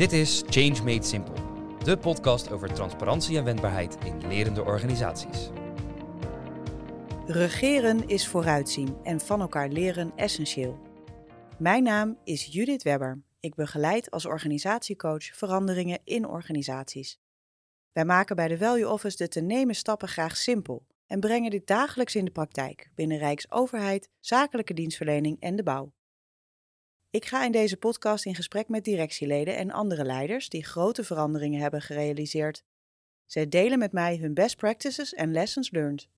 Dit is Change Made Simple, de podcast over transparantie en wendbaarheid in lerende organisaties. Regeren is vooruitzien en van elkaar leren essentieel. Mijn naam is Judith Webber. Ik begeleid als organisatiecoach veranderingen in organisaties. Wij maken bij de Value Office de te nemen stappen graag simpel en brengen dit dagelijks in de praktijk binnen Rijksoverheid, zakelijke dienstverlening en de bouw. Ik ga in deze podcast in gesprek met directieleden en andere leiders die grote veranderingen hebben gerealiseerd. Zij delen met mij hun best practices en lessons learned.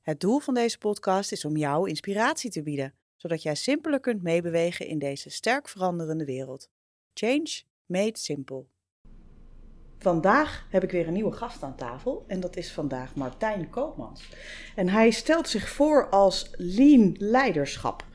Het doel van deze podcast is om jou inspiratie te bieden, zodat jij simpeler kunt meebewegen in deze sterk veranderende wereld. Change made simple. Vandaag heb ik weer een nieuwe gast aan tafel en dat is vandaag Martijn Koopmans. En hij stelt zich voor als lean leiderschap.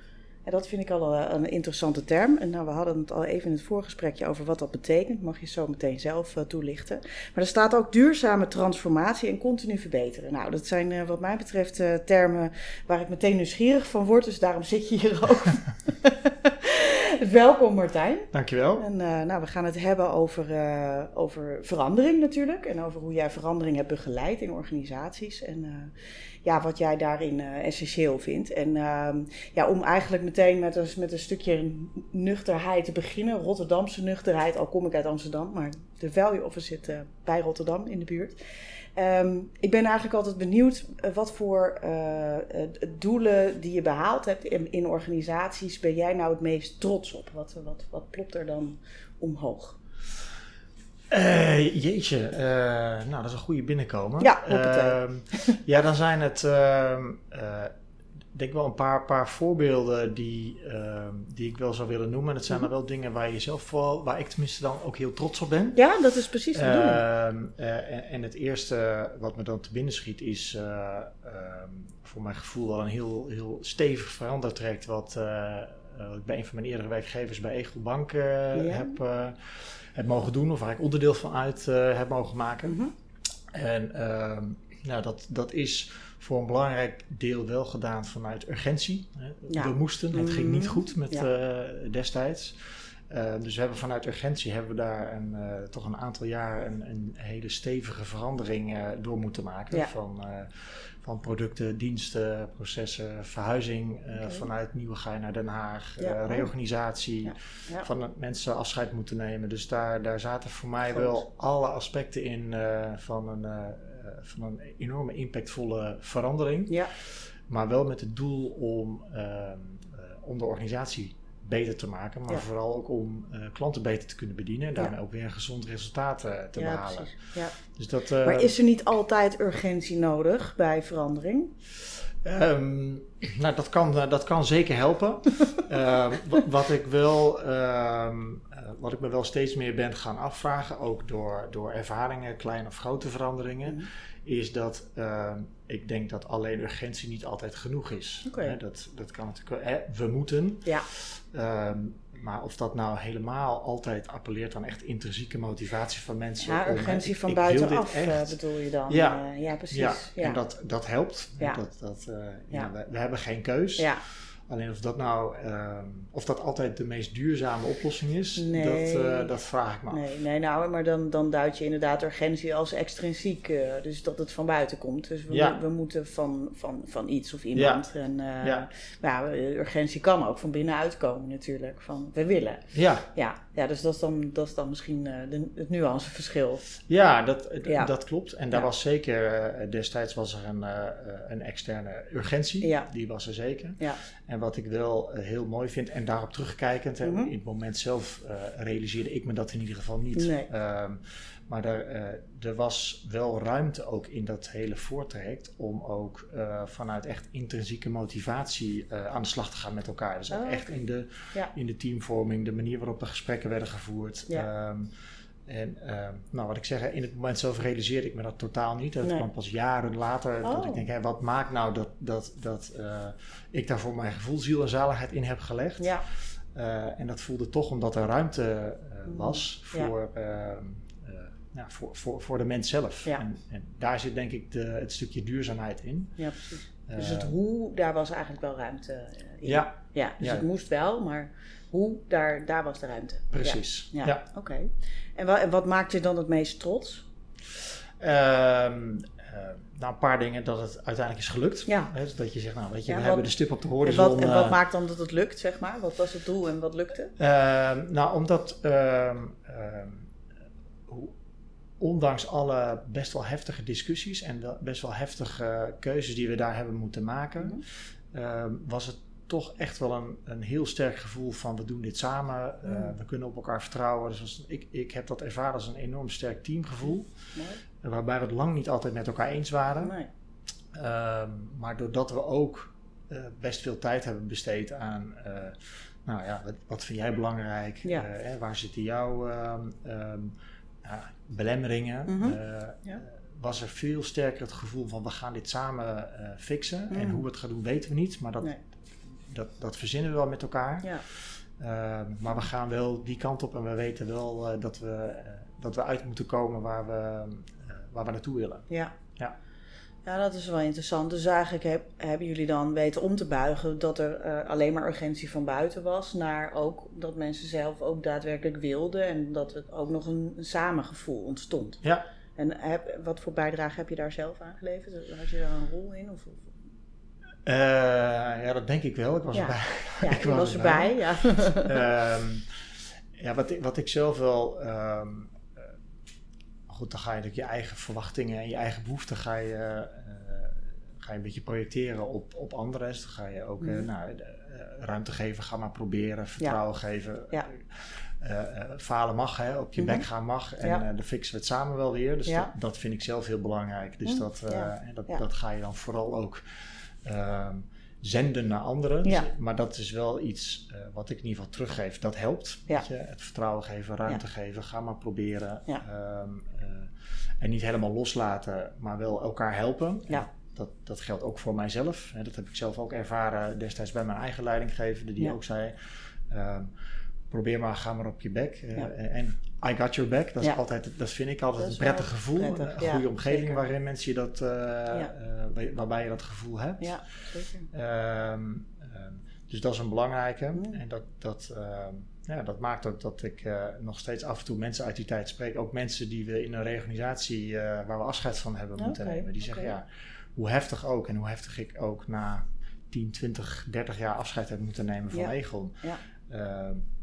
En dat vind ik al een, een interessante term. En nou, we hadden het al even in het voorgesprekje over wat dat betekent. Mag je zo meteen zelf uh, toelichten. Maar er staat ook duurzame transformatie en continu verbeteren. Nou, dat zijn uh, wat mij betreft uh, termen waar ik meteen nieuwsgierig van word. Dus daarom zit je hier ook. Welkom Martijn. Dankjewel. En uh, nou, we gaan het hebben over, uh, over verandering natuurlijk. En over hoe jij verandering hebt begeleid in organisaties. En uh, ja, wat jij daarin essentieel vindt. En ehm, ja, om eigenlijk meteen met een, met een stukje nuchterheid te beginnen. Rotterdamse nuchterheid, al kom ik uit Amsterdam. Maar de Value Office zit bij Rotterdam in de buurt. Um, ik ben eigenlijk altijd benieuwd wat voor doelen die je behaald hebt in, in, organisaties ben jij nou het meest trots op? Wat, wat, wat plopt er dan omhoog? Uh, jeetje, nou dat is een goede binnenkomen. Ja, uh, ja, dan zijn het denk wel een paar, paar voorbeelden die, uh, die ik wel zou willen noemen. En het zijn mm -hmm. dan wel dingen waar je zelf vooral, waar ik tenminste dan ook heel trots op ben. Ja, dat is precies de bedoeling. En, en, het eerste wat me dan te binnen schiet is ehm, voor mijn gevoel wel een heel, heel stevig verandertraject wat, wat ik bij een van mijn eerdere werkgevers bij Egel Bank ja. heb, heb mogen doen. Of waar ik onderdeel van uit heb mogen maken. Mm -hmm. En nou, dat, dat is voor een belangrijk deel wel gedaan vanuit urgentie. Ja. We moesten, het ging niet goed met ja. uh, destijds. Uh, dus we hebben vanuit urgentie hebben we daar een, uh, toch een aantal jaar een, een hele stevige verandering door moeten maken. Ja. Van, van producten, diensten, processen, verhuizing okay. vanuit Nieuwegein naar Den Haag, reorganisatie, van mensen afscheid moeten nemen. Dus daar, daar zaten voor mij goed. wel alle aspecten in van een van een enorme impactvolle verandering. Ja. Maar wel met het doel om, uh, om de organisatie beter te maken, maar ja. vooral ook om uh, klanten beter te kunnen bedienen en daarmee ja. ook weer een gezond resultaat te ja, behalen. Ja. Dus dat, maar is er niet altijd urgentie nodig bij verandering? Um, nou, dat kan, dat kan zeker helpen. uh, wat ik wel, uh, wat ik me wel steeds meer ben gaan afvragen, ook door, door ervaringen, kleine of grote veranderingen, mm. Is dat uh, ik denk dat alleen urgentie niet altijd genoeg is. Okay. Hè, dat, dat kan natuurlijk, hè, we moeten. Ja. Um, maar of dat nou helemaal altijd appelleert aan echt intrinsieke motivatie van mensen. Ja, urgentie om, van buitenaf echt... bedoel je dan. Ja, uh, ja precies. Ja, ja. en dat, dat helpt. Ja. Dat, dat, uh, ja. we, we, hebben geen keus. Ja. Alleen of dat nou, uh, of dat altijd de meest duurzame oplossing is, nee. dat, uh, dat vraag ik me af. Nee, nee nou, maar dan, dan duid je inderdaad urgentie als extrinsiek, uh, dus dat het van buiten komt. Dus we, ja. we moeten van, van, van iets of iemand. Ja. En ja. ja, urgentie kan ook van binnenuit komen natuurlijk, van we willen. Ja. Ja, ja dus dat is dan, dat is dan misschien de, het nuanceverschil. Ja, dat, dat klopt. En daar was zeker, destijds was er een, een externe urgentie, ja. die was er zeker. Ja. En wat ik wel uh, heel mooi vind, en daarop terugkijkend, mm -hmm. in het moment zelf uh, realiseerde ik me dat in ieder geval niet. Nee. Um, maar er, uh, er was wel ruimte ook in dat hele voortraject om ook vanuit echt intrinsieke motivatie aan de slag te gaan met elkaar. Dus oh, ook echt in de, ja. in de teamvorming, de manier waarop de gesprekken werden gevoerd. Ja. Um, en uh, nou, wat ik zeg, in het moment zelf realiseerde ik me dat totaal niet. Dat nee. kwam pas jaren later. Oh. Dat ik denk, hé, wat maakt nou dat, dat, dat uh, ik daar voor mijn gevoel ziel en zaligheid in heb gelegd. Ja. Uh, en dat voelde toch omdat er ruimte was voor, ja. nou, voor, voor, voor de mens zelf. Ja. En, en, daar zit denk ik de, het stukje duurzaamheid in. Ja, precies. dus het hoe, daar was eigenlijk wel ruimte in. Ja, Ja, dus Ja. het moest wel, maar hoe, daar, daar was de ruimte. Precies. Ja, Ja. ja. oké. En, wa- en wat maakt je dan het meest trots? Ehm, eh, nou, een paar dingen dat het uiteindelijk is gelukt. Ja. Hè, dus dat je zegt, nou weet je, Ja, we wat- hebben de stip op de En horizon. wat, en wat eh, maakt dan dat het lukt, zeg maar? Wat was het doel en wat lukte? Ehm, nou, omdat ehm, ondanks alle best wel heftige discussies en best wel heftige keuzes die we daar hebben moeten maken, Mhm. was het toch echt wel een, een heel sterk gevoel van we doen dit samen, eh, Mhm. we kunnen op elkaar vertrouwen. Dus was- ik, ik heb dat ervaren als een enorm sterk teamgevoel, waarbij we het lang niet altijd met elkaar eens waren. Nee. Ehm, maar doordat we ook eh, best veel tijd hebben besteed aan, eh, nou ja, wat, wat vind jij belangrijk? Ja. Hè, waar zitten jouw ehm, ehm, belemmeringen? Mhm. Ja. Was er veel sterker het gevoel van we gaan dit samen fixen. En Mhm. hoe we het gaan doen weten we niet, maar dat, Nee. Dat, dat verzinnen we wel met elkaar. Ja. Ehm, maar we gaan wel die kant op en we weten wel eh, dat, we, eh, dat we uit moeten komen waar we, eh, waar we naartoe willen. Ja. Ja. Ja, dat is wel interessant. Dus eigenlijk heb, hebben jullie dan weten om te buigen dat er alleen maar urgentie van buiten was, naar ook dat mensen zelf ook daadwerkelijk wilden en dat er ook nog een, een samengevoel ontstond. Ja. En heb, wat voor bijdrage heb je daar zelf aan geleverd? Had je daar een rol in? Of, Eh, ja, dat denk ik wel. Ik was Ja. erbij. ja, Ik was was erbij. Ja. Ehm, ja, wat ik, wat ik zelf wel. ehm, eh, goed, dan ga je natuurlijk je eigen verwachtingen en je eigen behoeften ga je, eh, ga je een beetje projecteren op, op anderen. Dus dan ga je ook Mhm. nou, ruimte geven, ga maar proberen, vertrouwen geven. Ja. Eh, falen mag, hè, op je Mhm. bek gaan mag. En dan fixen we het samen wel weer. Dus dat, dat vind ik zelf heel belangrijk. Dus Mhm, dat, dat, dat ga je dan vooral ook ehm, zenden naar anderen. Ja. Maar dat is wel iets eh, wat ik in ieder geval teruggeef. Dat helpt. Ja. weet je. Het vertrouwen geven, ruimte geven. Ga maar proberen. Ehm, eh, en niet helemaal loslaten, maar wel elkaar helpen. Ja. Dat, dat geldt ook voor mijzelf. Hè, Dat heb ik zelf ook ervaren destijds bij mijn eigen leidinggevende, die ook zei: ehm, probeer maar, ga maar op je bek. Eh. En I got your back, dat, is altijd, dat vind ik altijd een prettig gevoel. prettig, een goede omgeving zeker. waarin mensen je dat, waar- waarbij je dat gevoel hebt. ja, zeker. Ehm, ehm, dus dat is een belangrijke. Mm. En dat, dat, ehm, ja, dat maakt ook dat ik eh, nog steeds af en toe mensen uit die tijd spreek. Ook mensen die we in een reorganisatie waar we afscheid van hebben Ja, moeten nemen. Die zeggen ja, hoe heftig ook en hoe heftig ik ook na 10, 20, 30 jaar afscheid heb moeten nemen van Ja. Egon. Ja.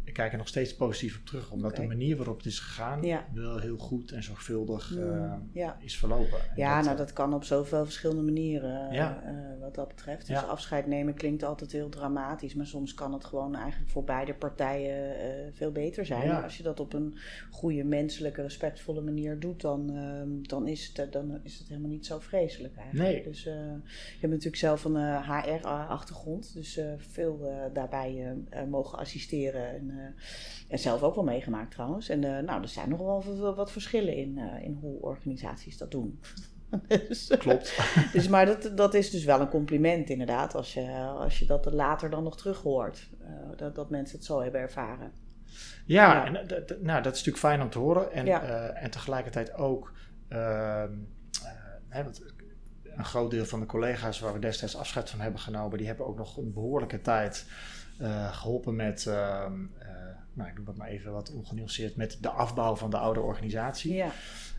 Ik kijk er nog steeds positief op terug, omdat de manier waarop het is gegaan Ja. wel heel goed en zorgvuldig Mm, ja. is verlopen. En Ja, nou eh, dat kan op zoveel verschillende manieren eh, Ja. eh, wat dat betreft. Dus afscheid nemen klinkt altijd heel dramatisch, maar soms kan het gewoon eigenlijk voor beide partijen eh, veel beter zijn. Als je dat op een goede, menselijke, respectvolle manier doet, dan, ehm, dan, is, het, dan is het helemaal niet zo vreselijk eigenlijk. Nee. Dus eh, je hebt natuurlijk zelf een HR-achtergrond, dus eh, veel eh, daarbij eh, eh, mogen assisteren. En, eh, en zelf ook wel meegemaakt trouwens. En eh, nou, er zijn nog wel wat verschillen in, eh, in hoe organisaties dat doen. dus, Klopt. dus, maar dat, dat is dus wel een compliment inderdaad, als je, als je dat later dan nog terug hoort. eh, dat, dat mensen het zo hebben ervaren. Ja, en eh, nou, dat is natuurlijk fijn om te horen. En, Ja. eh, en tegelijkertijd ook, ehm, eh, hè, want een groot deel van de collega's waar we destijds afscheid van hebben genomen, die hebben ook nog een behoorlijke tijd eh, geholpen met, ehm, eh, nou ik doe dat maar even wat ongenuanceerd, met de afbouw van de oude organisatie. Ja,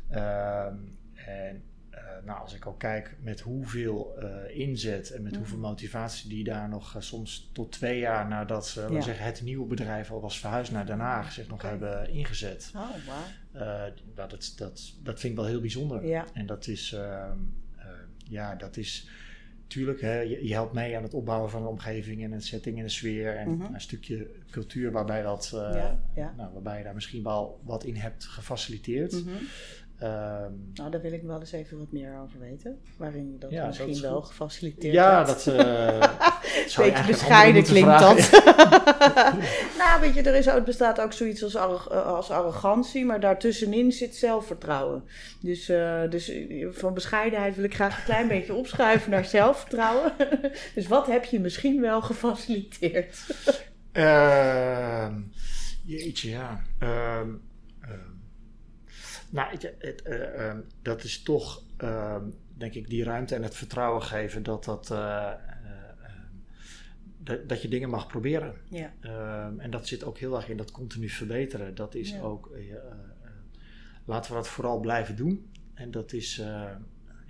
Ehm, en eh, nou, als ik ook kijk met hoeveel eh, inzet en met Mhm. hoeveel motivatie die daar nog eh, soms tot twee jaar nadat we Ja. zeggen, het nieuwe bedrijf al was verhuisd naar Den Haag zich nog hebben ingezet. oh. Eh, nou, dat, dat, dat vind ik wel heel bijzonder. Ja. En dat is, ehm, eh, ja, dat is, tuurlijk, hè, je, je helpt mee aan het opbouwen van een omgeving en een setting en een sfeer en Mhm. een stukje cultuur waarbij dat, eh, Ja, ja. Nou, waarbij je daar misschien wel wat in hebt gefaciliteerd. Mhm. Ehm, Nou, daar wil ik wel eens even wat meer over weten. Waarin dat Ja, misschien is wel gefaciliteerd ja, hebt. dat zou je Beetje bescheiden klinkt dat. nou, weet je, er is, ook- bestaat ook zoiets als, eh, als arrogantie, maar daartussenin zit zelfvertrouwen. Dus, eh, dus van bescheidenheid wil ik graag een klein beetje opschuiven naar zelfvertrouwen. dus wat heb je misschien wel gefaciliteerd? Ehm, jeetje, ja. Ehm, nou, het, het, eh, ehm, dat is toch, ehm, denk ik, die ruimte en het vertrouwen geven dat dat. eh, eh, ehm, dat, je dingen mag proberen. Ja. En dat zit ook heel erg in dat continu verbeteren. Dat is Ja. ook, eh, laten we dat vooral blijven doen. En dat is,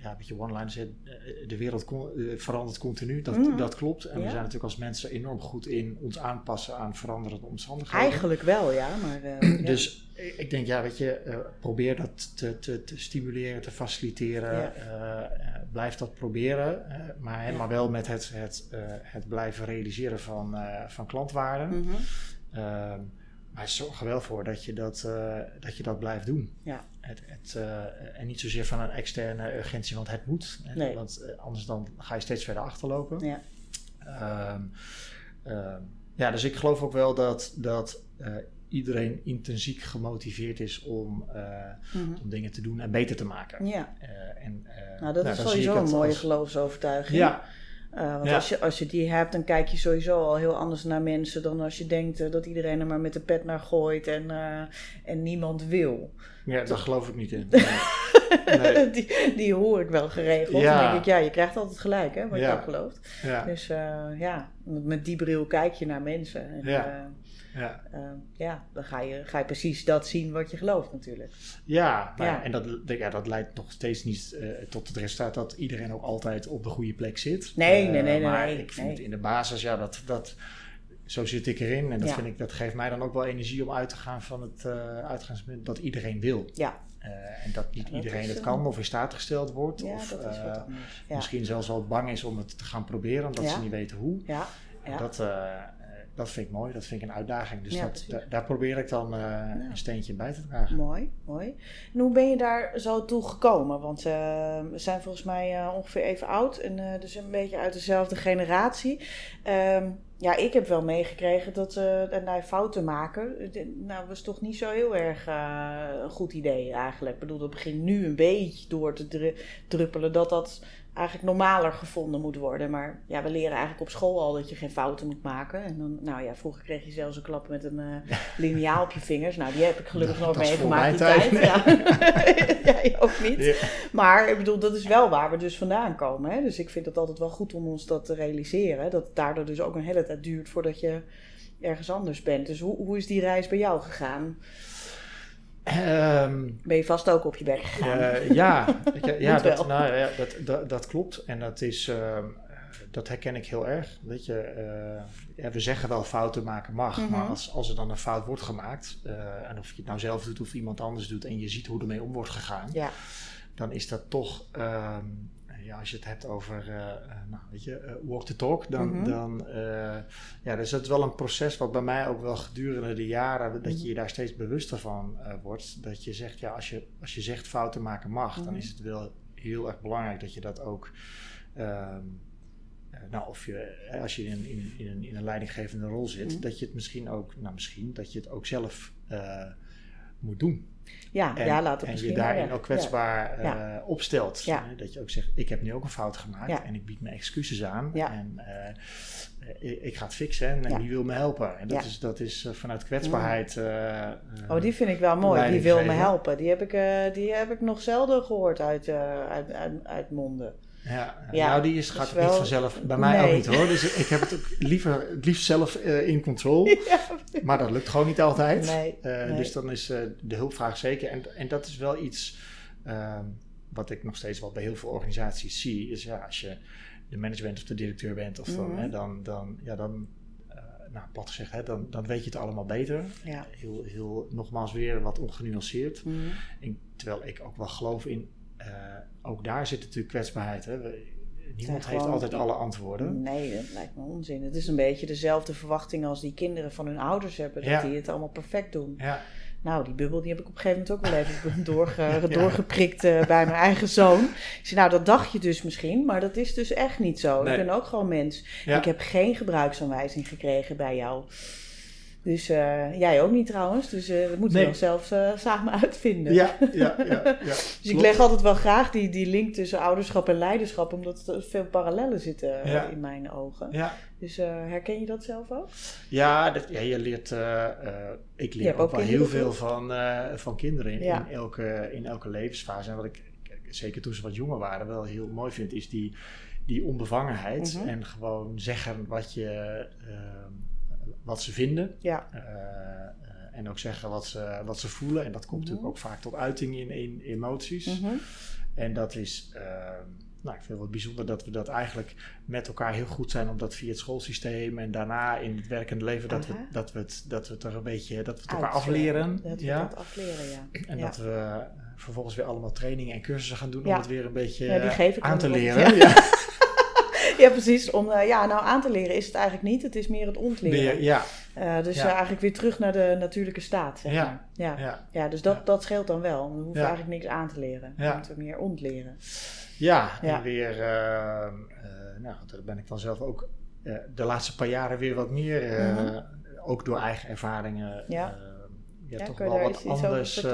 ja, een beetje one-line zegt, eh, de wereld eh, verandert continu. Dat, Mhm. dat klopt. En we zijn natuurlijk als mensen enorm goed in ons aanpassen aan veranderende omstandigheden. Eigenlijk wel, ja. Maar, eh. Dus ik ik denk, ja, weet je, eh, probeer dat te, te, te stimuleren, te faciliteren. Ja. Blijf dat proberen, maar, maar wel met het, het, het blijven realiseren van, van klantwaarde. Mhm. Ehm, maar zorg er wel voor dat je dat, eh, dat, je dat blijft doen. Ja. Het, het, eh, en niet zozeer van een externe urgentie, want het moet. Nee. Want eh, anders dan ga je steeds verder achterlopen. Ja. Ehm, ehm, ja, dus ik geloof ook wel dat, dat iedereen intrinsiek gemotiveerd is om, Mhm. om dingen te doen en beter te maken. Ja, en, nou dat nou, is sowieso een mooie als- geloofsovertuiging. Ja, Eh, want Ja. als, je, als je die hebt, dan kijk je sowieso al heel anders naar mensen dan als je denkt eh, dat iedereen er maar met de pet naar gooit en, eh, en niemand wil. ja, daar geloof ik niet in. Nee. Die, die hoor ik wel geregeld. Ja. Dan denk ik, ja, je krijgt altijd gelijk, hè, wat Ja. je ook gelooft. Ja, Dus ja, met met die bril kijk je naar mensen. En, Ja. Eh, ja. eh, ja, dan ga je, ga je precies dat zien wat je gelooft natuurlijk. Ja, maar, Ja. en dat, ja, dat leidt nog steeds niet eh, tot het resultaat dat iedereen ook altijd op de goede plek zit. Nee, Eh, nee, nee, nee, Maar nee, ik vind nee. in de basis, ja, dat, dat, zo zit ik erin. En dat, Ja. vind ik, dat geeft mij dan ook wel energie om uit te gaan van het eh, uitgangspunt dat iedereen wil. Ja, Eh, en dat niet dat iedereen het eh, kan of in staat gesteld wordt. of eh, misschien zelfs wel bang is om het te gaan proberen, omdat ze niet weten hoe. ja, ja. Dat, eh, eh, dat vind ik mooi, dat vind ik een uitdaging. Dus Ja, dat, da- daar probeer ik dan eh, een steentje bij te dragen. Mooi, mooi. En hoe ben je daar zo toe gekomen? Want eh, we zijn volgens mij eh, ongeveer even oud en dus een beetje uit dezelfde generatie. Ehm, ja, ik heb wel meegekregen dat nou, fouten maken, nou, was toch niet zo heel erg een goed idee eigenlijk. Ik bedoel, dat begint nu een beetje door te dru- druppelen dat dat eigenlijk normaler gevonden moet worden. Maar ja, we leren eigenlijk op school al dat je geen fouten moet maken. En dan, nou ja, vroeger kreeg je zelfs een klap met een eh liniaal op je vingers. Nou, die heb ik gelukkig Dat nooit meegemaakt die mijn tijd. Ja. Jij ook niet. Maar ik bedoel, dat is wel waar we dus vandaan komen. Hè? Dus ik vind het altijd wel goed om ons dat te realiseren. Dat het daardoor dus ook een hele tijd duurt voordat je ergens anders bent. Dus hoe, hoe is die reis bij jou gegaan? Ehm, Ben je vast ook op je bek gegaan? Eh, ja, ja, Moet dat, wel. nou, ja dat, dat, dat klopt. En dat, is, ehm, dat herken ik heel erg. Weet je, eh, ja, we zeggen wel fouten maken mag, Mhm. maar als, als er dan een fout wordt gemaakt, eh, en of je het nou zelf doet of iemand anders doet, en je ziet hoe ermee om wordt gegaan, Ja, dan is dat toch, ehm, ja, als je het hebt over, eh, eh, nou, weet je, eh, walk the talk, dan, dan eh, ja, dus dat is wel een proces wat bij mij ook wel gedurende de jaren, dat Mhm. je je daar steeds bewuster van wordt. Dat je zegt, ja, als je, als je zegt fouten maken mag, dan Mhm. is het wel heel erg belangrijk dat je dat ook, ehm, eh, nou, of je, als je in, in, in, een, in een leidinggevende rol zit, Mhm. dat je het misschien ook, nou misschien, dat je het ook zelf moet doen. Ja, En, ja je daarin ook kwetsbaar Ja. eh, opstelt. Ja. Hè, Dat je ook zegt, ik heb nu ook een fout gemaakt Ja. en ik bied mijn excuses aan. En eh, eh, ik, ik ga het fixen en Ja. die wil me helpen. En dat is, dat is vanuit kwetsbaarheid. eh, Oh, die vind ik wel mooi. Die wil me helpen. Die heb ik, die heb ik nog zelden gehoord uit, uit, uit, uit monden. Ja, Ja, nou, die is, gaat ook niet vanzelf. Bij mij ook niet hoor. Dus ik heb het ook liever, het liefst zelf eh, in controle. Maar dat lukt gewoon niet altijd. Nee, Eh, nee. Dus dan is eh, de hulpvraag zeker. En, en dat is wel iets ehm, wat ik nog steeds wel bij heel veel organisaties zie. Is ja, als je de management of de directeur bent, of dan, Mhm. hè, dan, dan, ja, dan nou, plat gezegd, hè, dan, dan weet je het allemaal beter. Ja. Heel, heel, nogmaals weer wat ongenuanceerd. Mhm. En terwijl ik ook wel geloof in, eh, ook daar zit natuurlijk kwetsbaarheid. Hè. Niemand Zijn heeft altijd alle antwoorden. Nee, dat lijkt me onzin. Het is een beetje dezelfde verwachting als die kinderen van hun ouders hebben. Dat Ja. die het allemaal perfect doen. Ja, Nou, die bubbel die heb ik op een gegeven moment ook wel even doorge, doorgeprikt eh, bij mijn eigen zoon. Ik zei, nou, dat dacht je dus misschien, maar dat is dus echt niet zo. Nee. Ik ben ook gewoon mens. Ik heb geen gebruiksaanwijzing gekregen bij jou. Dus eh, jij ook niet trouwens. Dus eh, dat moeten Nee. we dan zelf eh, samen uitvinden. ja, ja, ja. ja. Dus ik leg altijd wel graag die, die link tussen ouderschap en leiderschap, omdat er veel parallellen zitten Ja. in mijn ogen. ja. Dus eh, herken je dat zelf ook? Ja, dat, ja je leert. eh, eh, ik leer ook, ook wel heel veel van, eh, van kinderen in, Ja. in, elke, in elke levensfase. En wat ik, zeker toen ze wat jonger waren, wel heel mooi vind, is die, die onbevangenheid Mhm. en gewoon zeggen wat, je, wat ze vinden. Ja. Eh, eh, en ook zeggen wat ze, wat ze voelen. En dat komt Mhm. natuurlijk ook vaak tot uiting in, in emoties. Mhm. En dat is, ehm, nou, ik vind het wel bijzonder dat we dat eigenlijk met elkaar heel goed zijn om dat via het schoolsysteem en daarna in het werkende leven, dat, we, dat, we het, dat we het er een beetje, dat we het elkaar afleren. Dat we ja. dat afleren, ja. En ja. dat we eh, vervolgens weer allemaal trainingen en cursussen gaan doen Ja. om het weer een beetje aan te leren. Ja. Precies. Om, eh, ja, nou aan te leren is het eigenlijk niet. Het is meer het ontleren. Ja, Eh, dus Ja. eh, eigenlijk weer terug naar de natuurlijke staat, zeg Ja. maar. Ja. Ja. ja. dus dat, dat scheelt dan wel. We hoeven eigenlijk niks aan te leren. We moeten meer ontleren. Ja, en weer, nou, daar ben ik dan zelf ook de laatste paar jaren weer wat meer, Mhm. ook door eigen ervaringen, Ja. ja, Ja, toch wel wat anders.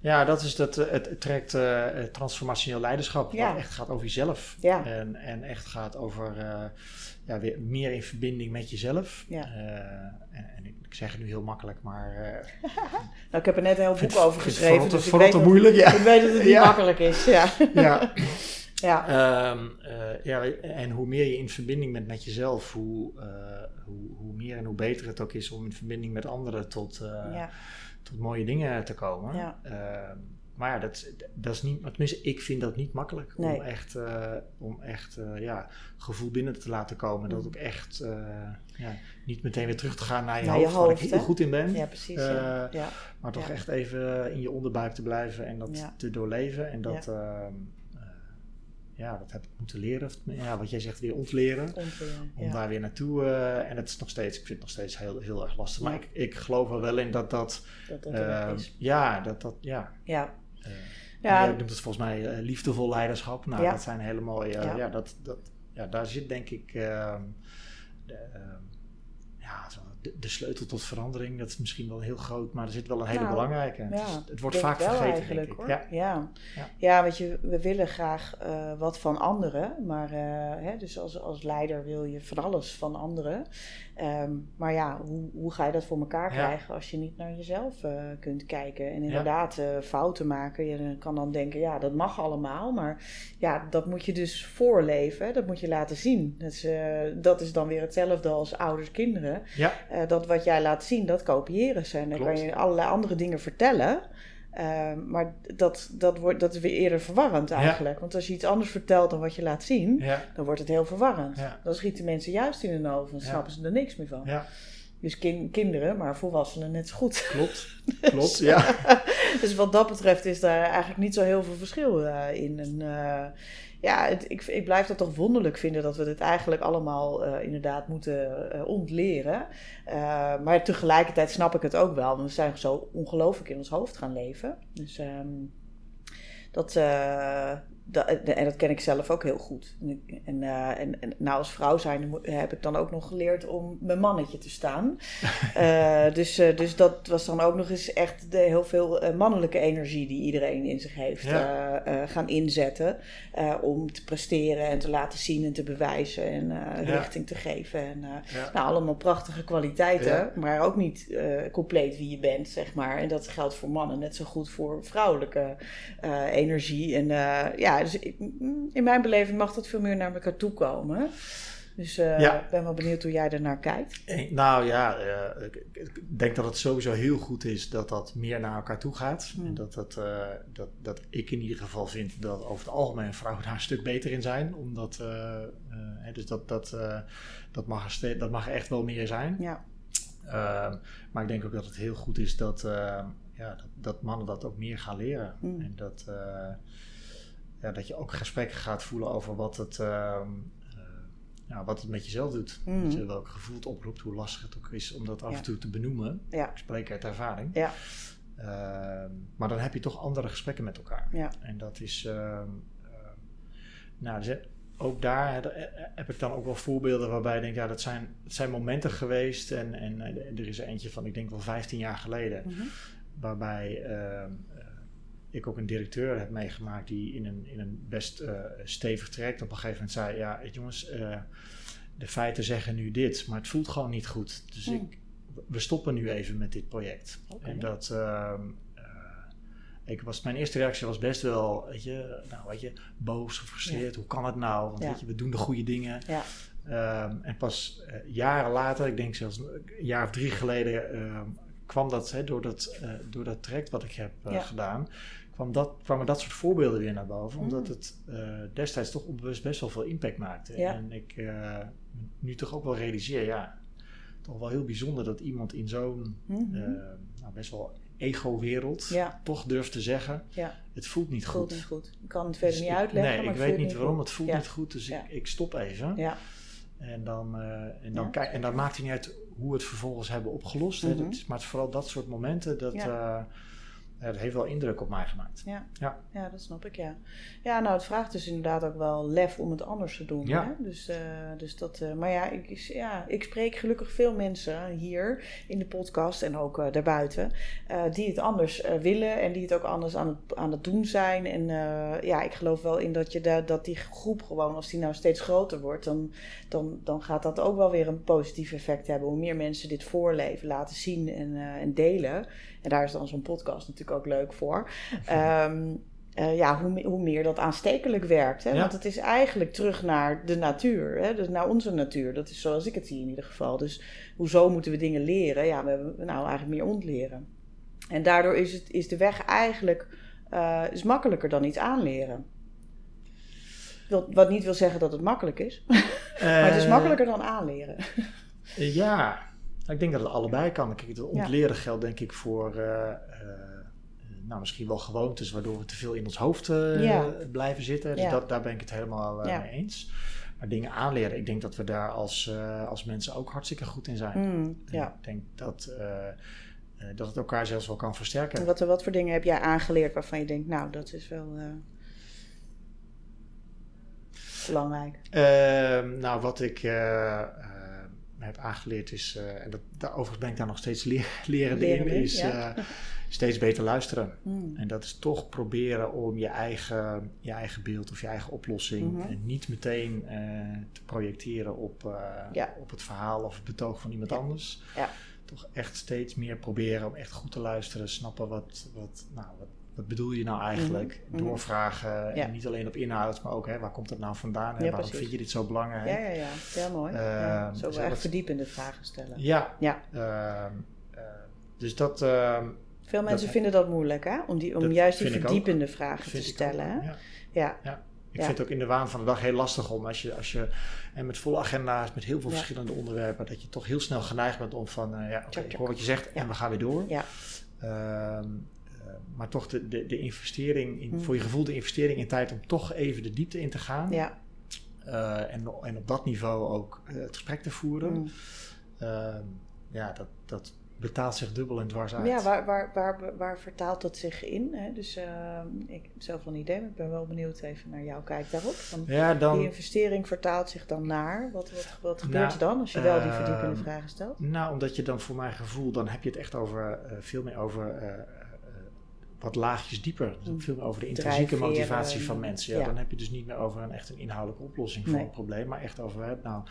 Ja, dat is dat, eh, het, het trekt het transformationeel leiderschap, Ja. wat echt gaat over jezelf. Ja. En, en echt gaat over eh, ja, weer meer in verbinding met jezelf. Ja. En, en ik, zeg het nu heel makkelijk, maar Nou, ik heb er net een heel boek over het geschreven. Dus ik weet, dat, moeilijk, ja. ik weet dat het niet makkelijk is. Ja. ja. ja. Ehm, eh, ja, en hoe meer je in verbinding bent met jezelf, hoe, eh, hoe, hoe meer en hoe beter het ook is om in verbinding met anderen tot, eh, ja. tot mooie dingen te komen. Ja. Ehm, maar ja, dat, dat is niet, tenminste, ik vind dat niet makkelijk Nee. om echt, om echt ja, gevoel binnen te laten komen. Dat Mhm. ook echt ja, niet meteen weer terug te gaan naar je Naar je hoofd, waar ik heel goed in ben. ja, precies. ja. Ja. Maar toch echt even in je onderbuik te blijven en dat te doorleven. En dat, ehm, eh, ja, dat heb ik moeten leren. Ja, wat jij zegt, weer ontleren. Ontleren, Om ja. daar weer naartoe. eh, en het is nog steeds, ik vind het nog steeds heel, heel erg lastig. Maar Ja. ik, ik geloof er wel in dat dat. Dat er eh, is. ja, dat dat. Ja. Ja. eh, Ja. Jij noemt het volgens mij eh, liefdevol leiderschap. Nou, Ja. dat zijn hele mooie. Ja. Ja, dat, dat, ja, daar zit denk ik. ehm, de, ehm, ja, zo de, de sleutel tot verandering, dat is misschien wel heel groot, maar er zit wel een hele Nou, belangrijke. Het, is- wordt vaak vergeten, eigenlijk, denk ik. hoor. Ja. Ja. Ja. Ja. weet je, we willen graag eh, wat van anderen, maar eh, hè, dus als, als leider wil je van alles van anderen. Ehm, maar ja, hoe, hoe ga je dat voor elkaar krijgen als je niet naar jezelf eh, kunt kijken en inderdaad fouten maken? Je kan dan denken, ja, dat mag allemaal, maar ja, dat moet je dus voorleven, hè, dat moet je laten zien. Dus, eh, dat is dan weer hetzelfde als ouders, kinderen. Ja. Eh, dat wat jij laat zien, dat kopiëren ze. En dan Klopt. kan je allerlei andere dingen vertellen. Eh, maar dat, dat, wordt, dat is weer eerder verwarrend eigenlijk. Want als je iets anders vertelt dan wat je laat zien, Ja, dan wordt het heel verwarrend. Ja. Dan schieten mensen juist in hun oven, dan snappen ze er niks meer van. ja, Dus kin- kinderen, maar volwassenen net zo goed. klopt. Klopt, ja. dus wat dat betreft is daar eigenlijk niet zo heel veel verschil eh, in. En, eh, ja, ik, ik blijf dat toch wonderlijk vinden dat we dit eigenlijk allemaal eh, inderdaad moeten eh, ontleren. Eh, maar tegelijkertijd snap ik het ook wel, want we zijn zo ongelooflijk in ons hoofd gaan leven. Dus ehm, dat, eh, dat, en dat ken ik zelf ook heel goed. En, eh, en, en nou, als vrouw zijn heb ik dan ook nog geleerd om mijn mannetje te staan. Eh, dus, eh, dus dat was dan ook nog eens echt de, heel veel eh, mannelijke energie die iedereen in zich heeft Ja. eh, eh, gaan inzetten. eh, om te presteren en te laten zien en te bewijzen en eh, Ja. richting te geven. En, eh, Ja. nou, allemaal prachtige kwaliteiten, maar ook niet eh, compleet wie je bent, zeg maar. En dat geldt voor mannen net zo goed voor vrouwelijke eh, energie. En eh, ja, dus ik- mm, in mijn beleving mag dat veel meer naar elkaar toe komen. Dus eh, Ja. ik ben wel benieuwd hoe jij ernaar kijkt. Eh, Nou ja, ik, denk dat het sowieso heel goed is dat dat meer naar elkaar toe gaat. Hmm. En dat, dat, dat, dat ik in ieder geval vind dat over het algemeen vrouwen daar een stuk beter in zijn. Omdat, dus dat, dat, dat, mag er dat mag echt wel meer zijn. Ja, Ehm, maar ik denk ook dat het heel goed is dat, eh, ja, dat, dat mannen dat ook meer gaan leren. Mm. En dat, eh, ja, dat je ook gesprekken gaat voelen over wat het, ehm, eh, ja, wat het met jezelf doet. Mm. Dat je welk gevoel het oproept, hoe lastig het ook is om dat af Ja. en toe te benoemen. ja, Ik spreek uit ervaring. ja, Ehm, maar dan heb je toch andere gesprekken met elkaar. ja. En dat is. ehm, nou, dus ook daar eh, heb ik dan ook wel voorbeelden waarbij ik denk, ja, dat zijn, dat zijn momenten geweest. En, en eh, er is er eentje van, ik denk wel 15 jaar geleden, Mhm. Waarbij ehm, eh, ik ook een directeur heb meegemaakt die in een, in een best eh, stevig traject op een gegeven moment zei: Ja, jongens, eh, de feiten zeggen nu dit, maar het voelt gewoon niet goed. Dus Hmm. ik, we stoppen nu even met dit project. En dat. ehm, eh, ik was, mijn eerste reactie was best wel, weet je, nou, weet je boos, gefrustreerd. Hoe kan het nou? Want Ja. weet je, we doen de goede dingen. Ja. Ehm, en pas jaren later, ik denk zelfs een jaar of drie geleden, kwam dat, hè, door, dat eh, door dat traject wat ik heb eh, Ja. gedaan, kwam dat, kwamen dat soort voorbeelden weer naar boven. Omdat Mm. het eh, destijds toch onbewust best wel veel impact maakte. Ja. En ik nu toch ook wel realiseer, ja, toch wel heel bijzonder dat iemand in zo'n Mhm. eh, nou, best wel ego-wereld Ja. toch durft te zeggen, het voelt niet voelt goed. niet goed. Ik kan het verder Dus niet uitleggen, Nee, maar ik weet niet waarom, goed. het voelt niet goed, dus ik, ik stop even. Ja, En dan, en, dan en dan maakt het niet uit hoe we het vervolgens hebben opgelost. hè. Mhm. Dat maar het is vooral dat soort momenten, dat, Ja. Ja, dat heeft wel indruk op mij gemaakt. Ja. Ja. ja, dat snap ik, ja. Ja, nou, het vraagt dus inderdaad ook wel lef om het anders te doen. Ja. Hè? Dus, eh, dus dat, eh, maar ja ik, ja, ik spreek gelukkig veel mensen hier in de podcast en ook eh, daarbuiten, die het anders willen en die het ook anders aan het, aan het doen zijn. En ja, ik geloof wel in dat, je da- dat die groep gewoon, als die nou steeds groter wordt, dan, dan, dan gaat dat ook wel weer een positief effect hebben. Hoe meer mensen dit voorleven, laten zien en, en delen. En daar is dan zo'n podcast natuurlijk ook leuk voor. Ehm, eh, ja, hoe, hoe meer dat aanstekelijk werkt. Hè? Ja. Want het is eigenlijk terug naar de natuur. Hè? Dus naar onze natuur. Dat is zoals ik het zie in ieder geval. Dus hoezo moeten we dingen leren? Ja, we hebben nou eigenlijk meer ontleren. En daardoor is, het, is de weg eigenlijk eh, is makkelijker dan iets aanleren. Wat, wat niet wil zeggen dat het makkelijk is. maar het is Eh, makkelijker dan aanleren. ja, ik denk dat het allebei kan. Kijk, het ontleren geldt denk ik voor nou, misschien wel gewoontes waardoor we te veel in ons hoofd eh, Ja. blijven zitten. Dus Ja. dat, daar ben ik het helemaal eh, Ja. mee eens. Maar dingen aanleren, ik denk dat we daar als, eh, als mensen ook hartstikke goed in zijn. Mm. Ik denk dat, dat het elkaar zelfs wel kan versterken. En wat, wat voor dingen heb jij aangeleerd waarvan je denkt, nou, dat is wel belangrijk? Ehm, nou, wat ik heb aangeleerd is, eh, en dat, daar, overigens ben ik daar nog steeds leer, lerende in, is ja. eh, steeds beter luisteren. Mm. En dat is toch proberen om je eigen, je eigen beeld of je eigen oplossing Mhm. en niet meteen eh, te projecteren op, Ja. op het verhaal of het betoog van iemand Ja. anders. Ja. Toch echt steeds meer proberen om echt goed te luisteren, snappen wat, wat, nou, wat, wat bedoel je nou eigenlijk? Mhm. Mhm. Doorvragen, Ja. en niet alleen op inhoud, maar ook hè, waar komt het nou vandaan? Hè? Ja, Waarom precies. vind je dit zo belangrijk? Ja, ja, ja. Heel mooi. ja. Ehm, Zo dus echt dat- verdiepende vragen stellen. Ja, Ja. ehm, eh, dus dat ehm, Veel mensen Dat- vinden dat moeilijk, hè? Om, die, om Dat juist die ook. verdiepende vragen te stellen. ook, hè? ja. Ja. Ik Ja. vind het ook in de waan van de dag heel lastig om als je, als je en met volle agenda's, met heel veel Ja. verschillende onderwerpen, dat je toch heel snel geneigd bent om van, eh, ja, oké, ik hoor wat je zegt Ja. en we gaan weer door. Ja. Maar toch de, de, de investering, in, Hmm. voor je gevoel de investering in tijd om toch even de diepte in te gaan. Ja. Eh, en, en op dat niveau ook eh, het gesprek te voeren. Mm. Ehm, ja, dat, dat betaalt zich dubbel en dwars uit. Ja, waar, waar, waar, waar vertaalt dat zich in? Hè? Dus ehm, ik heb zelf wel een idee, maar ik ben wel benieuwd even naar jouw kijk daarop. Ja, dan, Die investering vertaalt zich dan naar? Wat, wat, wat gebeurt Nou, er dan als je wel die ehm, verdiepende vragen stelt? Nou, omdat je dan voor mijn gevoel, dan heb je het echt over, eh, veel meer over wat laagjes dieper. Mm. veel meer over de intrinsieke motivatie van mensen. Ja, ja. Dan heb je dus niet meer over een echt een inhoudelijke oplossing voor Nee. een probleem, maar echt over, nou,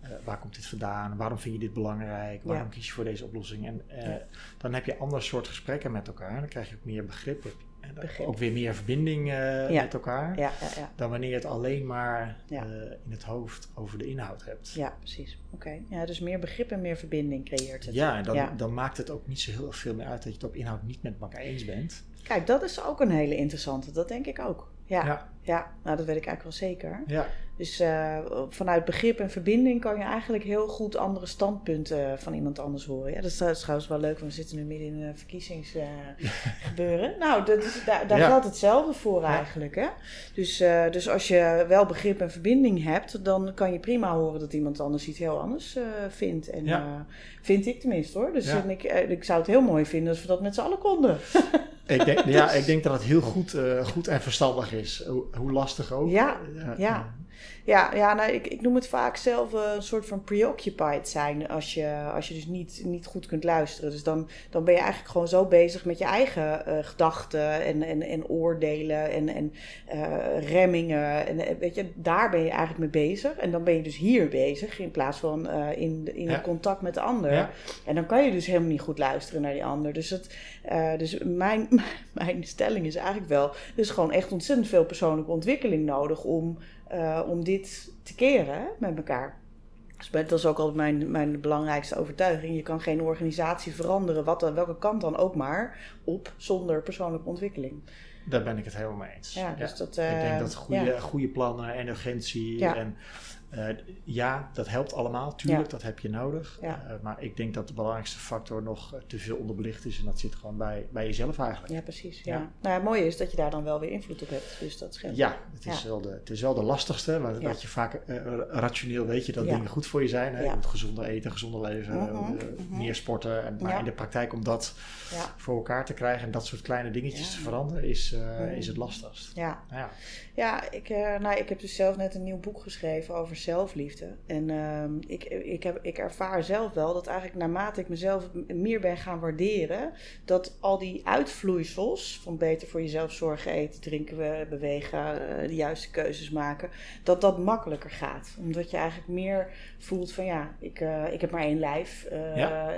eh, waar komt dit vandaan? Waarom vind je dit belangrijk? Waarom Ja. kies je voor deze oplossing? En eh, Ja. dan heb je ander soort gesprekken met elkaar. Dan krijg je ook meer begrip. heb je- En dan Begrip. ook weer meer verbinding eh, met elkaar. Ja, ja, ja. Dan wanneer je het alleen maar eh, in het hoofd over de inhoud hebt. ja precies. Oké. Ja, dus meer begrip en meer verbinding creëert het. Ja, en dan, dan maakt het ook niet zo heel veel meer uit dat je het op inhoud niet met elkaar eens bent. Kijk, dat is ook een hele interessante. Dat denk ik ook. Ja, ja. Ja. nou dat weet ik eigenlijk wel zeker. Ja, Dus eh, vanuit begrip en verbinding kan je eigenlijk heel goed andere standpunten van iemand anders horen. Ja, dat is, dat is trouwens wel leuk, want we zitten nu midden in een verkiezingsgebeuren. nou, dat is, daar, daar Ja. geldt hetzelfde voor Ja. eigenlijk. Hè? Dus, eh, dus als je wel begrip en verbinding hebt, dan kan je prima horen dat iemand anders iets heel anders eh, vindt. En Ja. eh, vind ik tenminste hoor. Dus en ik, eh, ik zou het heel mooi vinden als we dat met z'n allen konden. ik denk, ja, ik denk dat het heel goed, eh, goed en verstandig is. Hoe, lastig ook. Ja, ja. Ja, ja nou, ik, ik noem het vaak zelf eh, een soort van preoccupied zijn als je, als je dus niet, niet goed kunt luisteren. Dus dan, dan ben je eigenlijk gewoon zo bezig met je eigen uh, gedachten en, en, en oordelen en, en uh, remmingen. En weet je, daar ben je eigenlijk mee bezig. En dan ben je dus hier bezig in plaats van in, in ja. contact met de ander. Ja. En dan kan je dus helemaal niet goed luisteren naar die ander. Dus, het, dus mijn, mijn stelling is eigenlijk wel, er is gewoon echt ontzettend veel persoonlijke ontwikkeling nodig om uh, om dit te keren met elkaar. Dus dat is ook altijd mijn, mijn belangrijkste overtuiging. Je kan geen organisatie veranderen, wat dan, welke kant dan ook maar, op zonder persoonlijke ontwikkeling. Daar ben ik het helemaal mee eens. Ja, dus Dat, uh, ik denk dat goede, ja. goede plannen en urgentie en uh, ja, dat helpt allemaal, tuurlijk, dat heb je nodig. Uh, maar ik denk dat de belangrijkste factor nog uh, te veel onderbelicht is. En dat zit gewoon bij, bij jezelf eigenlijk. Ja, precies. Ja. ja. Nou, het mooie is dat je daar dan wel weer invloed op hebt. Dus dat scheelt. Ja, het is, Wel, de, het is wel de lastigste. Maar dat je vaak rationeel weet je dat dingen goed voor je zijn. Hè? Je moet gezonder eten, gezonder leven, -huh. Mhm, mhm. meer sporten. En, maar in de praktijk om dat voor elkaar te krijgen en dat soort kleine dingetjes te veranderen, is, mhm. is het lastigst. Ja, ja. ja ik, nou, ik heb dus zelf net een nieuw boek geschreven over zelfliefde. En uh, ik, ik, heb, ik ervaar zelf wel dat eigenlijk naarmate ik mezelf meer ben gaan waarderen, dat al die uitvloeisels van beter voor jezelf zorgen, eten, drinken, bewegen, uh, de juiste keuzes maken, dat dat makkelijker gaat. Omdat je eigenlijk meer voelt van ja, ik, uh, ik heb maar één lijf. Ja.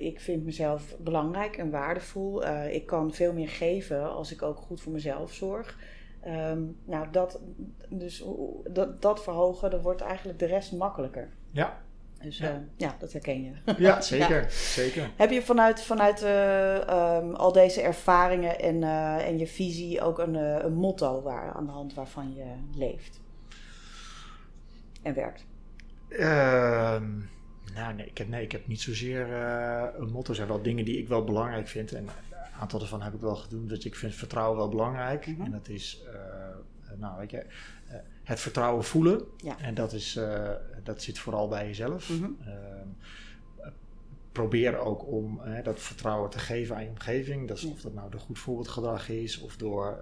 Ik vind mezelf belangrijk en waardevol. ik kan veel meer geven als ik ook goed voor mezelf zorg. Um, nou, dat, dus, dat, dat verhogen, dan wordt eigenlijk de rest makkelijker. Ja. Dus ja, uh, ja dat herken je. Ja, zeker. ja. zeker. Heb je vanuit, vanuit uh, um, al deze ervaringen en, uh, en je visie ook een, een motto waar, aan de hand waarvan je leeft en werkt? Ehm, nou, nee ik, heb, nee, ik heb niet zozeer een motto. Er zijn wel dingen die ik wel belangrijk vind. En aantal ervan heb ik wel gedaan. Dus ik vind vertrouwen wel belangrijk. Mm -hmm. En dat is, uh, nou weet je, uh, het vertrouwen voelen. Ja. En dat, is, uh, dat zit vooral bij jezelf. Mm -hmm. probeer ook om dat vertrouwen te geven aan je omgeving. Dat is, ja. Of dat nou door goed voorbeeldgedrag is, of door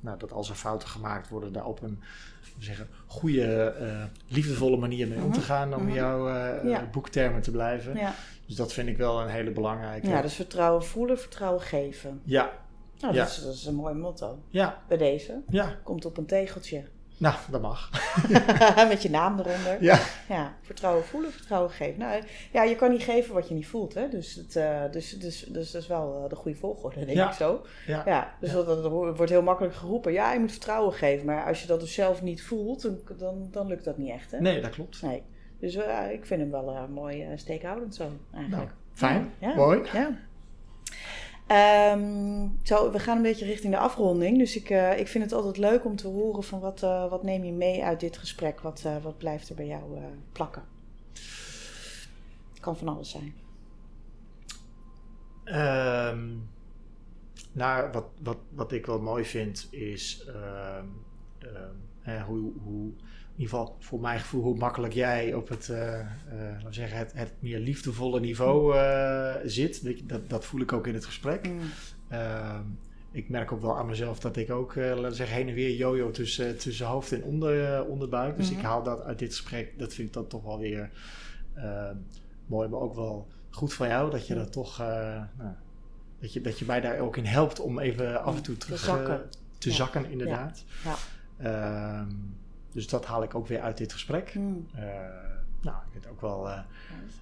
nou, dat als er fouten gemaakt worden, daar op een zeggen, goede, liefdevolle manier mee mm -hmm. om te gaan, om jouw ja. boektermen te blijven. Ja. Dus dat vind ik wel een hele belangrijke. Ja, dus vertrouwen voelen, vertrouwen geven. Ja. Nou, dat, ja. is, dat is een mooi motto. Ja. Bij deze. Ja. Komt op een tegeltje. Nou, dat mag. Met je naam eronder. Ja. ja. Vertrouwen voelen, vertrouwen geven. Nou, ja, je kan niet geven wat je niet voelt. Hè? Dus, het, uh, dus, dus, dus dat is wel uh, de goede volgorde, denk ja. ik zo. Ja. ja dus Dat, dat, wordt heel makkelijk geroepen. Ja, je moet vertrouwen geven. Maar als je dat dus zelf niet voelt, dan, dan, dan lukt dat niet echt. Hè? Nee, dat klopt. Nee. Dus uh, ik vind hem wel uh, mooi steekhoudend zo, eigenlijk. Nou. Fijn, ja. mooi. Ja. Um, zo, we gaan een beetje richting de afronding. Dus ik, uh, ik vind het altijd leuk om te horen van wat, uh, wat neem je mee uit dit gesprek? Wat, uh, wat blijft er bij jou plakken? Kan van alles zijn. Um, nou, wat, wat, wat ik wel mooi vind is um, hoe, hoe in ieder geval voor mijn gevoel, hoe makkelijk jij op het, uh, uh, zeggen, het, het meer liefdevolle niveau uh, zit. Dat, dat voel ik ook in het gesprek. Mm. ik merk ook wel aan mezelf dat ik ook, laten zeggen, heen en weer jojo tussen, tussen hoofd en onder, onderbuik. Dus mm -hmm. ik haal dat uit dit gesprek, dat vind ik dan toch wel weer mooi, maar ook wel goed van jou, dat je dat toch, nou, dat, je, dat je mij daar ook in helpt om even af en toe terug te zakken, te ja. zakken inderdaad. Ja. Ja. Dus dat haal ik ook weer uit dit gesprek. Mm. Uh, nou, ik vind het ook wel uh,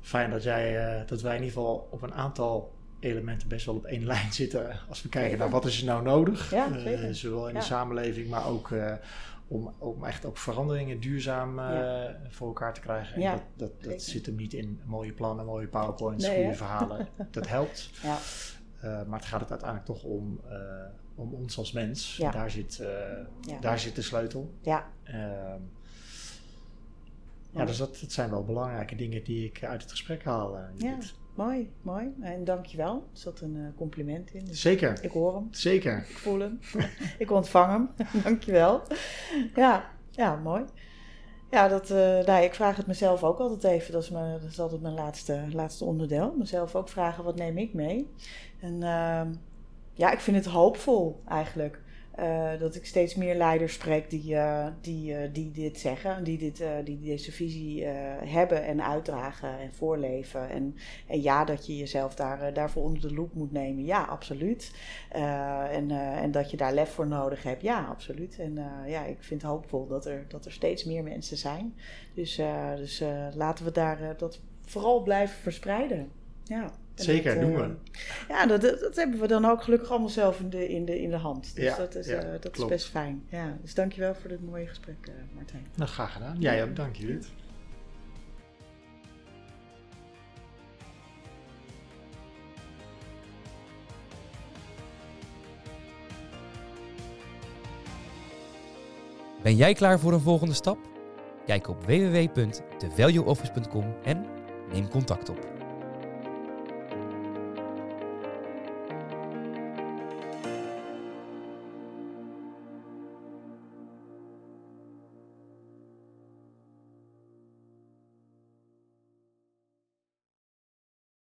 fijn dat, jij, uh, dat wij in ieder geval op een aantal elementen best wel op één lijn zitten. Als we kijken naar wat is er nou nodig. Ja, zowel in ja. de samenleving, maar ook om, om echt ook veranderingen duurzaam ja. voor elkaar te krijgen. En dat, dat, dat zit hem niet in mooie plannen, mooie powerpoints, nee, goede verhalen. dat helpt. Ja. maar het gaat het uiteindelijk toch om om ons als mens. Ja. Daar, zit, uh, ja. daar zit de sleutel. Ja. Uh, ja, dus dat, dat, zijn wel belangrijke dingen die ik uit het gesprek haal. Uh, ja, mooi, mooi. En dankjewel. Er zat een compliment in. Dus Zeker. Ik hoor hem. Zeker. Ik voel hem. ik ontvang hem. dankjewel. Ja, ja, mooi. Ja, dat, uh, nou, ik vraag het mezelf ook altijd even. Dat is, mijn, dat is altijd mijn laatste, laatste onderdeel. Mezelf ook vragen, wat neem ik mee? En uh, ja, ik vind het hoopvol eigenlijk. eh, dat ik steeds meer leiders spreek die, uh, die, uh, die dit zeggen, die, dit, die deze visie hebben en uitdragen en voorleven. En, en ja, dat je jezelf daar, daarvoor onder de loep moet nemen, ja, absoluut. en, en dat je daar lef voor nodig hebt, ja, absoluut. En ja, ik vind het hoopvol dat er, dat er steeds meer mensen zijn. Dus, dus laten we daar dat vooral blijven verspreiden. Ja. Zeker, dat, doen we. Ja, dat, dat, hebben we dan ook gelukkig allemaal zelf in de, in de, in de hand. Dus ja, dat, is, ja, uh, dat is best fijn. Ja, dus dankjewel voor dit mooie gesprek, uh, Martijn. Nou, graag gedaan. Jij ook, dank je. Ben jij klaar voor een volgende stap? Kijk op www.thevalueoffice.com en neem contact op.